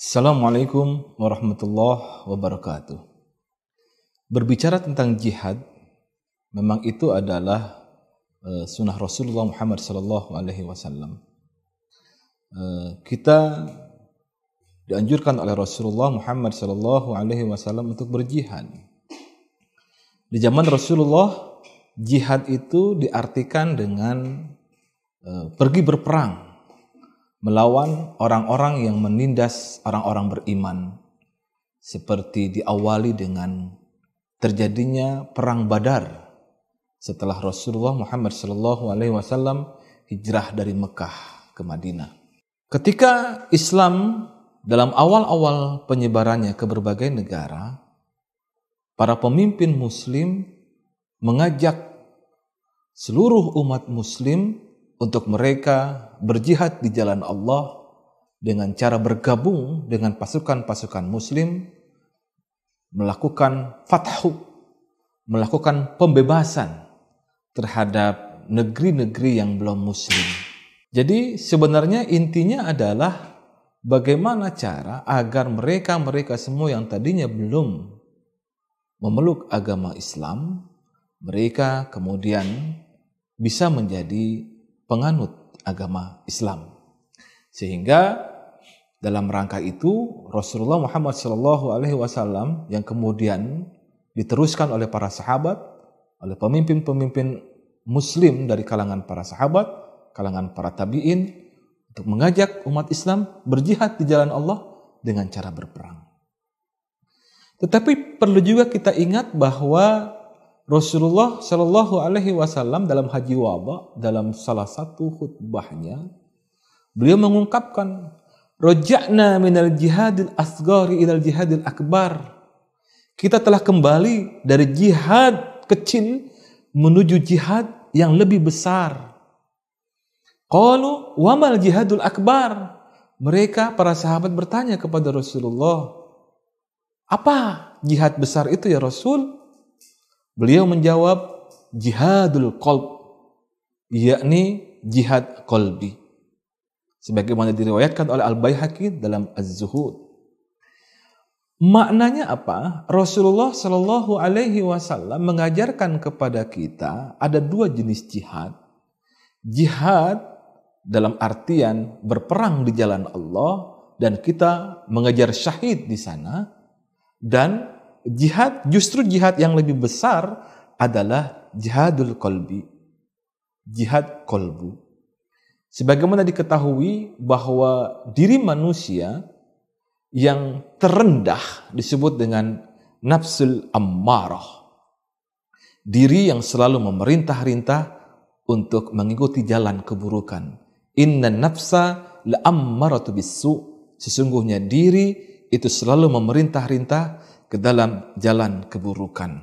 Assalamualaikum warahmatullahi wabarakatuh. Berbicara tentang jihad, memang itu adalah uh, sunnah Rasulullah Muhammad Wasallam. Uh, kita dianjurkan oleh Rasulullah Muhammad Wasallam untuk berjihad. Di zaman Rasulullah, jihad itu diartikan dengan uh, pergi berperang melawan orang-orang yang menindas orang-orang beriman seperti diawali dengan terjadinya perang Badar setelah Rasulullah Muhammad wasallam hijrah dari Mekah ke Madinah. Ketika Islam dalam awal-awal penyebarannya ke berbagai negara, para pemimpin muslim mengajak seluruh umat muslim untuk mereka berjihad di jalan Allah dengan cara bergabung dengan pasukan-pasukan muslim melakukan fathu melakukan pembebasan terhadap negeri-negeri yang belum muslim. Jadi sebenarnya intinya adalah bagaimana cara agar mereka-mereka semua yang tadinya belum memeluk agama Islam, mereka kemudian bisa menjadi penganut agama Islam. Sehingga dalam rangka itu Rasulullah Muhammad Shallallahu Alaihi Wasallam yang kemudian diteruskan oleh para sahabat, oleh pemimpin-pemimpin Muslim dari kalangan para sahabat, kalangan para tabiin untuk mengajak umat Islam berjihad di jalan Allah dengan cara berperang. Tetapi perlu juga kita ingat bahwa Rasulullah Shallallahu Alaihi Wasallam dalam haji waba dalam salah satu khutbahnya beliau mengungkapkan rojakna minal jihadil asgari ilal jihadil akbar. Kita telah kembali dari jihad kecil menuju jihad yang lebih besar. Qalu wamal jihadul akbar? Mereka para sahabat bertanya kepada Rasulullah apa jihad besar itu ya Rasul Beliau menjawab jihadul qalb yakni jihad kolbi sebagaimana diriwayatkan oleh Al-Baihaqi dalam Az-Zuhud. Maknanya apa? Rasulullah Shallallahu Alaihi Wasallam mengajarkan kepada kita ada dua jenis jihad. Jihad dalam artian berperang di jalan Allah dan kita mengejar syahid di sana dan jihad justru jihad yang lebih besar adalah jihadul kolbi. Jihad kolbu. Sebagaimana diketahui bahwa diri manusia yang terendah disebut dengan nafsul ammarah. Diri yang selalu memerintah-rintah untuk mengikuti jalan keburukan. Inna nafsa la ammaratu bisu. Sesungguhnya diri itu selalu memerintah-rintah ke dalam jalan keburukan.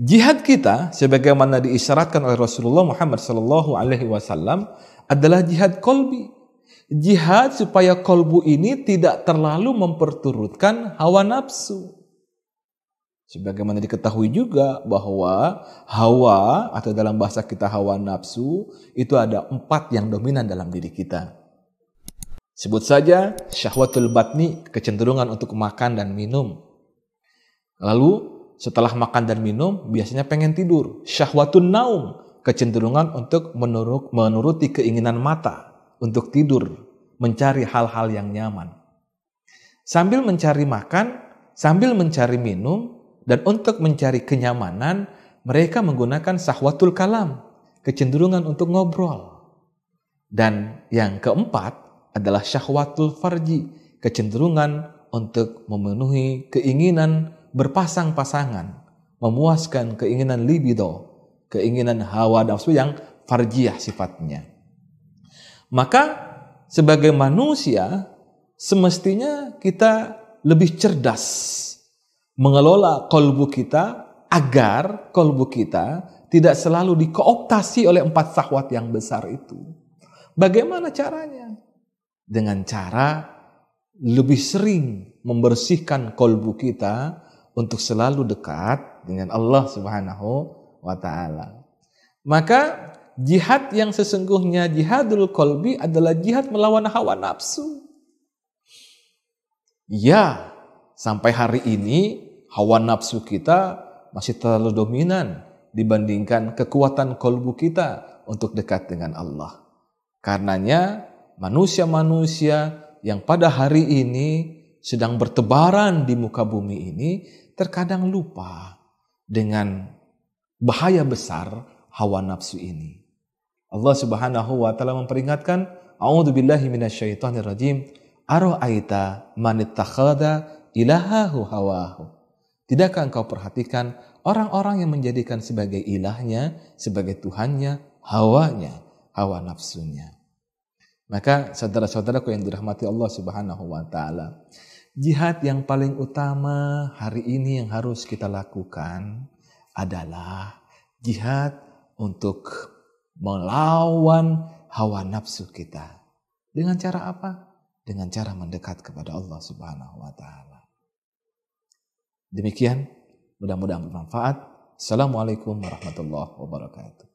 Jihad kita sebagaimana diisyaratkan oleh Rasulullah Muhammad sallallahu alaihi wasallam adalah jihad kolbi. Jihad supaya kolbu ini tidak terlalu memperturutkan hawa nafsu. Sebagaimana diketahui juga bahwa hawa atau dalam bahasa kita hawa nafsu itu ada empat yang dominan dalam diri kita. Sebut saja syahwatul batni, kecenderungan untuk makan dan minum. Lalu setelah makan dan minum biasanya pengen tidur. Syahwatun naum, kecenderungan untuk menurut, menuruti keinginan mata untuk tidur, mencari hal-hal yang nyaman. Sambil mencari makan, sambil mencari minum, dan untuk mencari kenyamanan, mereka menggunakan syahwatul kalam, kecenderungan untuk ngobrol. Dan yang keempat, adalah syahwatul farji, kecenderungan untuk memenuhi keinginan berpasang-pasangan, memuaskan keinginan libido, keinginan hawa nafsu yang farjiah sifatnya. Maka sebagai manusia semestinya kita lebih cerdas mengelola kolbu kita agar kolbu kita tidak selalu dikooptasi oleh empat sahwat yang besar itu. Bagaimana caranya? Dengan cara lebih sering membersihkan kolbu kita untuk selalu dekat dengan Allah Subhanahu wa taala. Maka jihad yang sesungguhnya jihadul kolbi adalah jihad melawan hawa nafsu. Ya, sampai hari ini hawa nafsu kita masih terlalu dominan dibandingkan kekuatan kolbu kita untuk dekat dengan Allah. Karenanya manusia-manusia yang pada hari ini sedang bertebaran di muka bumi ini terkadang lupa dengan bahaya besar hawa nafsu ini. Allah Subhanahu wa taala memperingatkan, "A'udzubillahi minasyaitonirrajim. Ara'aita man ittakhadha ilahahu hawahu." Tidakkah engkau perhatikan orang-orang yang menjadikan sebagai ilahnya, sebagai Tuhannya, hawanya, hawa nafsunya. Maka saudara-saudaraku yang dirahmati Allah Subhanahu wa taala, jihad yang paling utama hari ini yang harus kita lakukan adalah jihad untuk melawan hawa nafsu kita. Dengan cara apa? Dengan cara mendekat kepada Allah Subhanahu wa taala. Demikian, mudah-mudahan bermanfaat. Assalamualaikum warahmatullahi wabarakatuh.